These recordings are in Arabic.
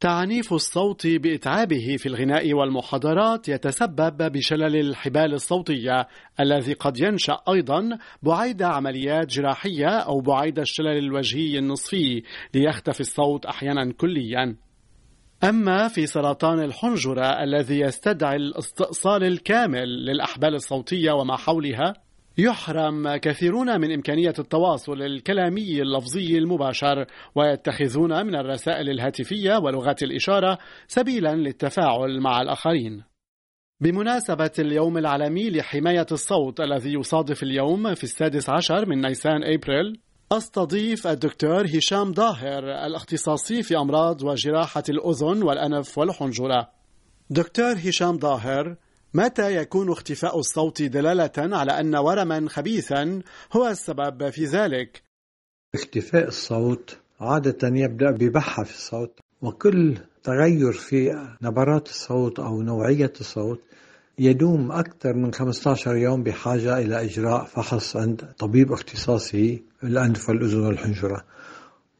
تعنيف الصوت بإتعابه في الغناء والمحاضرات يتسبب بشلل الحبال الصوتية الذي قد ينشأ أيضا بعيد عمليات جراحية أو بعيد الشلل الوجهي النصفي ليختفي الصوت أحيانا كليا. أما في سرطان الحنجرة الذي يستدعي الاستئصال الكامل للأحبال الصوتية وما حولها يحرم كثيرون من إمكانية التواصل الكلامي اللفظي المباشر ويتخذون من الرسائل الهاتفية ولغات الإشارة سبيلا للتفاعل مع الآخرين. بمناسبة اليوم العالمي لحماية الصوت الذي يصادف اليوم في السادس عشر من نيسان أبريل أستضيف الدكتور هشام ظاهر الاختصاصي في أمراض وجراحة الأذن والأنف والحنجرة. دكتور هشام ظاهر متى يكون اختفاء الصوت دلالة على أن ورما خبيثا هو السبب في ذلك؟ اختفاء الصوت عادة يبدأ ببحة في الصوت وكل تغير في نبرات الصوت أو نوعية الصوت يدوم أكثر من 15 يوم بحاجة إلى إجراء فحص عند طبيب اختصاصي الأنف والأذن والحنجرة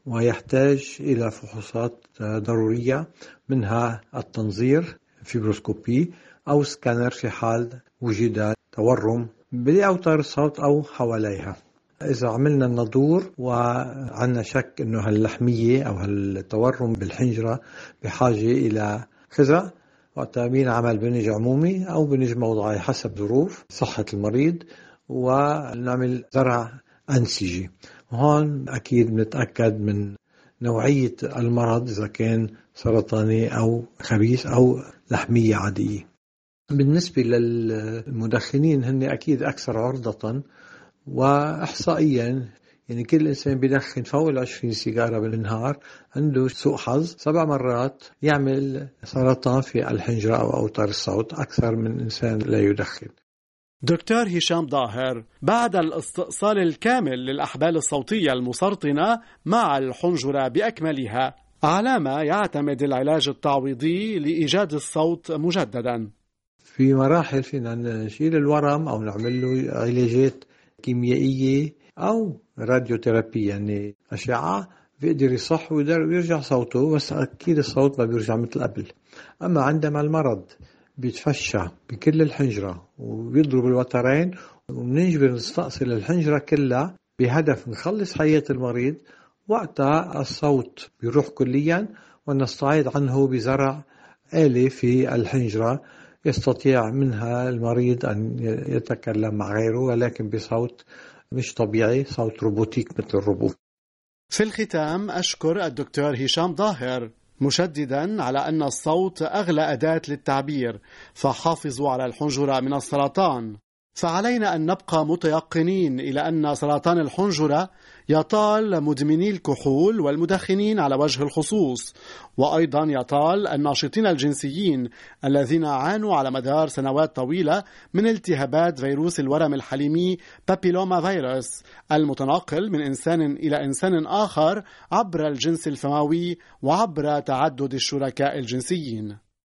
ويحتاج إلى فحوصات ضرورية منها التنظير fibroscopie أو سكانر في حال وجد تورم بأوتار الصوت أو حواليها. إذا عملنا النضور وعندنا شك إنه هاللحمية أو هالتورم بالحنجرة بحاجة إلى خزع وقتها بينعمل بنج عمومي أو بنج موضعي حسب ظروف صحة المريض ونعمل زرع أنسجي هون أكيد بنتأكد من نوعية المرض إذا كان سرطاني أو خبيث أو لحمية عادية. بالنسبة للمدخنين هن أكيد أكثر عرضة وإحصائيا يعني كل إنسان بيدخن فوق ال 20 سيجارة بالنهار عنده سوء حظ. سبع مرات يعمل سرطان في الحنجرة أو أوتار الصوت أكثر من إنسان لا يدخن. دكتور هشام ظاهر بعد الاستئصال الكامل للأحبال الصوتية المسرطنة مع الحنجرة بأكملها على ما يعتمد العلاج التعويضي لإيجاد الصوت مجددا. في مراحل فينا نشيل الورم أو نعمل له علاجات كيميائية أو راديوثيرابي يعني أشعة بيقدر يصح ويرجع صوته بس أكيد الصوت ما بيرجع مثل قبل. أما عندما المرض بيتفشى بكل الحنجرة وبيضرب الوترين وبنجبر نستأصل الحنجرة كلها بهدف نخلص حياة المريض وقتها الصوت بيروح كليا ونستعيد عنه بزرع آلة في الحنجرة. يستطيع منها المريض أن يتكلم مع غيره ولكن بصوت مش طبيعي صوت روبوتيك مثل الروبوت. في الختام أشكر الدكتور هشام ظاهر مشددا على أن الصوت أغلى أداة للتعبير فحافظوا على الحنجرة من السرطان. فعلينا أن نبقى متيقنين إلى أن سرطان الحنجرة يطال مدمني الكحول والمدخنين على وجه الخصوص. وأيضا يطال الناشطين الجنسيين الذين عانوا على مدار سنوات طويلة من التهابات فيروس الورم الحليمي بابيلوما فيروس المتنقل من إنسان إلى إنسان آخر عبر الجنس الفموي وعبر تعدد الشركاء الجنسيين.